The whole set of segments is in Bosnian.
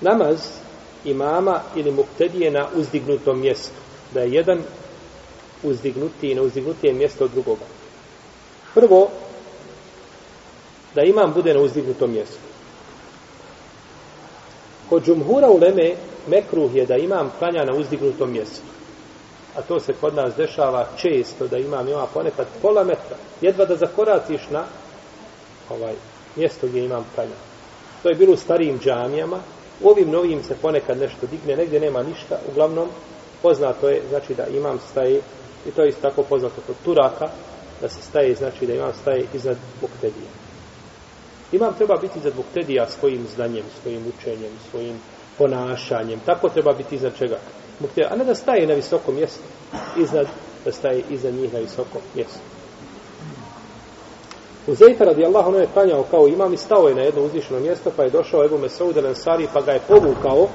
namaz imama ili muktedije na uzdignutom mjestu. Da je jedan uzdignuti i na uzdignutije mjesto od drugoga. Prvo, da imam bude na uzdignutom mjestu. Kod džumhura u Leme mekruh je da imam klanja na uzdignutom mjestu. A to se kod nas dešava često, da imam ima ponekad pola metra. Jedva da zakoraciš na ovaj, mjesto gdje imam klanja. To je bilo u starijim džamijama, U ovim novim se ponekad nešto digne, negdje nema ništa, uglavnom poznato je, znači da imam staje, i to je isto tako poznato kod Turaka, da se staje, znači da imam staje iznad Buktedija. Imam treba biti iznad Buktedija svojim znanjem, svojim učenjem, svojim ponašanjem, tako treba biti iznad čega? Buktedija, a ne da staje na visokom mjestu, iznad, da staje iza njih na visokom mjestu. Huzeyfa radijallahu ono je klanjao kao imam i stao je na jedno uzvišeno mjesto pa je došao Ebu Mesaud el Ansari pa ga je povukao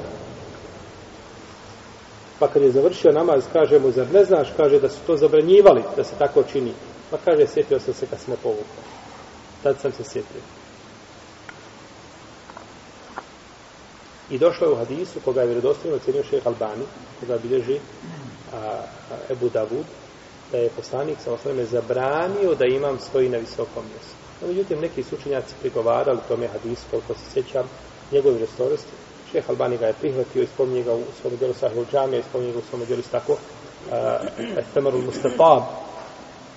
pa kad je završio namaz kaže mu zar ne znaš kaže da su to zabranjivali da se tako čini pa kaže sjetio sam se kad sam me povukao tad sam se sjetio i došlo je u hadisu koga je vjerodostavljeno cijenio šeha Albani koga bilježi a, a, Ebu Davud da je poslanik sa osnovime zabranio da imam stoji na visokom mjestu. No, međutim, neki sučenjaci prigovarali tome hadis, koliko se sjećam, njegove žestorosti. Šeh Albani ga je prihvatio, ispomnije ga u svom djelu sahih uđame, ispomnije ga u svom djelu stako, efemerul eh, mustafab,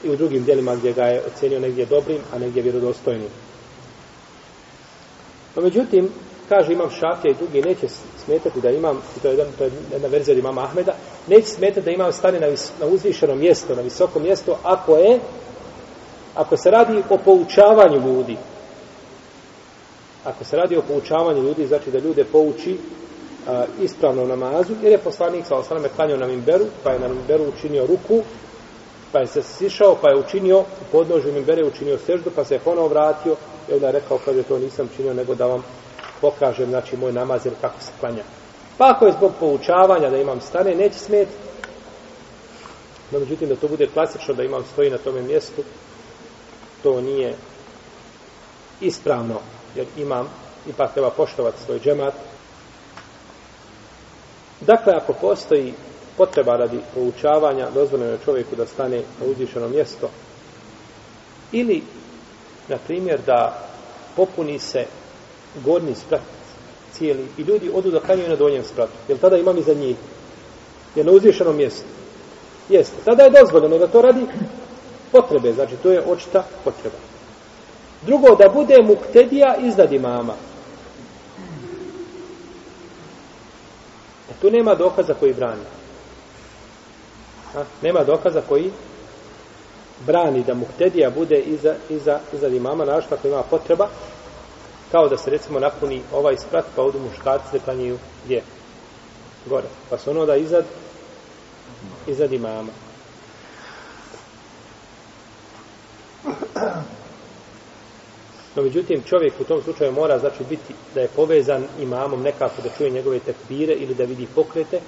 i u drugim djelima gdje ga je ocenio negdje dobrim, a negdje vjerodostojnim. No, međutim, kaže imam šafija i drugi, neće smetati da imam, to je, to je jedna verzija imam Ahmeda, neće smetati da imam stane na, vis, na uzvišeno mjesto, na visoko mjesto, ako je, ako se radi o poučavanju ljudi, ako se radi o poučavanju ljudi, znači da ljude pouči a, ispravno namazu, jer je poslanik sa osaname klanio na Mimberu, pa je na Mimberu učinio ruku, pa je se sišao, pa je učinio, u podnožu Mimbere učinio seždu, pa se je ponovo vratio, i onda je rekao, kaže, to nisam činio, nego da vam pokažem, znači, moj namaz ili kako se klanja. Pa ako je zbog poučavanja da imam stane, neće smeti. No, međutim, da to bude klasično, da imam stoji na tome mjestu, to nije ispravno, jer imam, ipak treba poštovati svoj džemat. Dakle, ako postoji potreba radi poučavanja, dozvoljeno je čovjeku da stane na uzvišeno mjesto. Ili, na primjer, da popuni se gornji sprat cijeli i ljudi odu da kanjuju na donjem spratu. Jer tada imam i za njih. Je na uzvišenom mjestu. Jeste. Tada je dozvoljeno da to radi potrebe. Znači, to je očita potreba. Drugo, da bude muktedija iznad imama. E tu nema dokaza koji brani. Ha? Nema dokaza koji brani da muktedija bude iza, iza, iza imama, našto ako ima potreba, kao da se recimo napuni ovaj sprat pa odu muškarci da klanjaju gdje? Gore. Pa se ono da izad, izad imama. No, međutim, čovjek u tom slučaju mora znači biti da je povezan imamom nekako da čuje njegove tekbire ili da vidi pokrete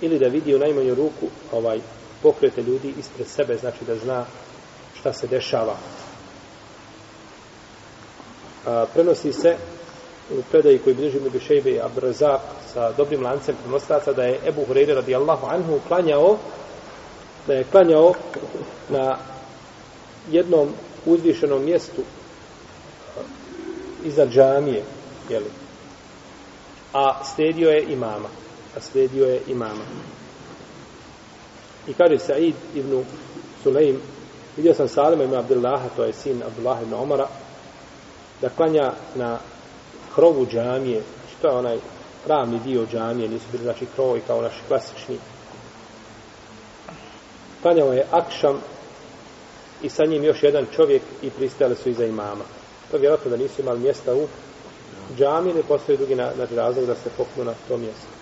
ili da vidi u najmanju ruku ovaj pokrete ljudi ispred sebe, znači da zna šta se dešava prenosi se u predaji koji bliži mi Bišejbe i Abrazak sa dobrim lancem prenostaca da je Ebu Hureyre radijallahu anhu klanjao da je klanjao na jednom uzvišenom mjestu iza džamije jeli, a sledio je imama a sledio je imama i kaže Said ibn Sulejm vidio sam Salima ibn Abdullaha to je sin Abdullaha ibn Omara da klanja na krovu džamije, znači to je onaj ravni dio džamije, nisu bili znači krovi kao naši klasični. Klanjao je Akšam i sa njim još jedan čovjek i pristali su iza imama. To je vjerojatno da nisu imali mjesta u džamije, ne postoji drugi na, znači razlog da se poklju na to mjesto.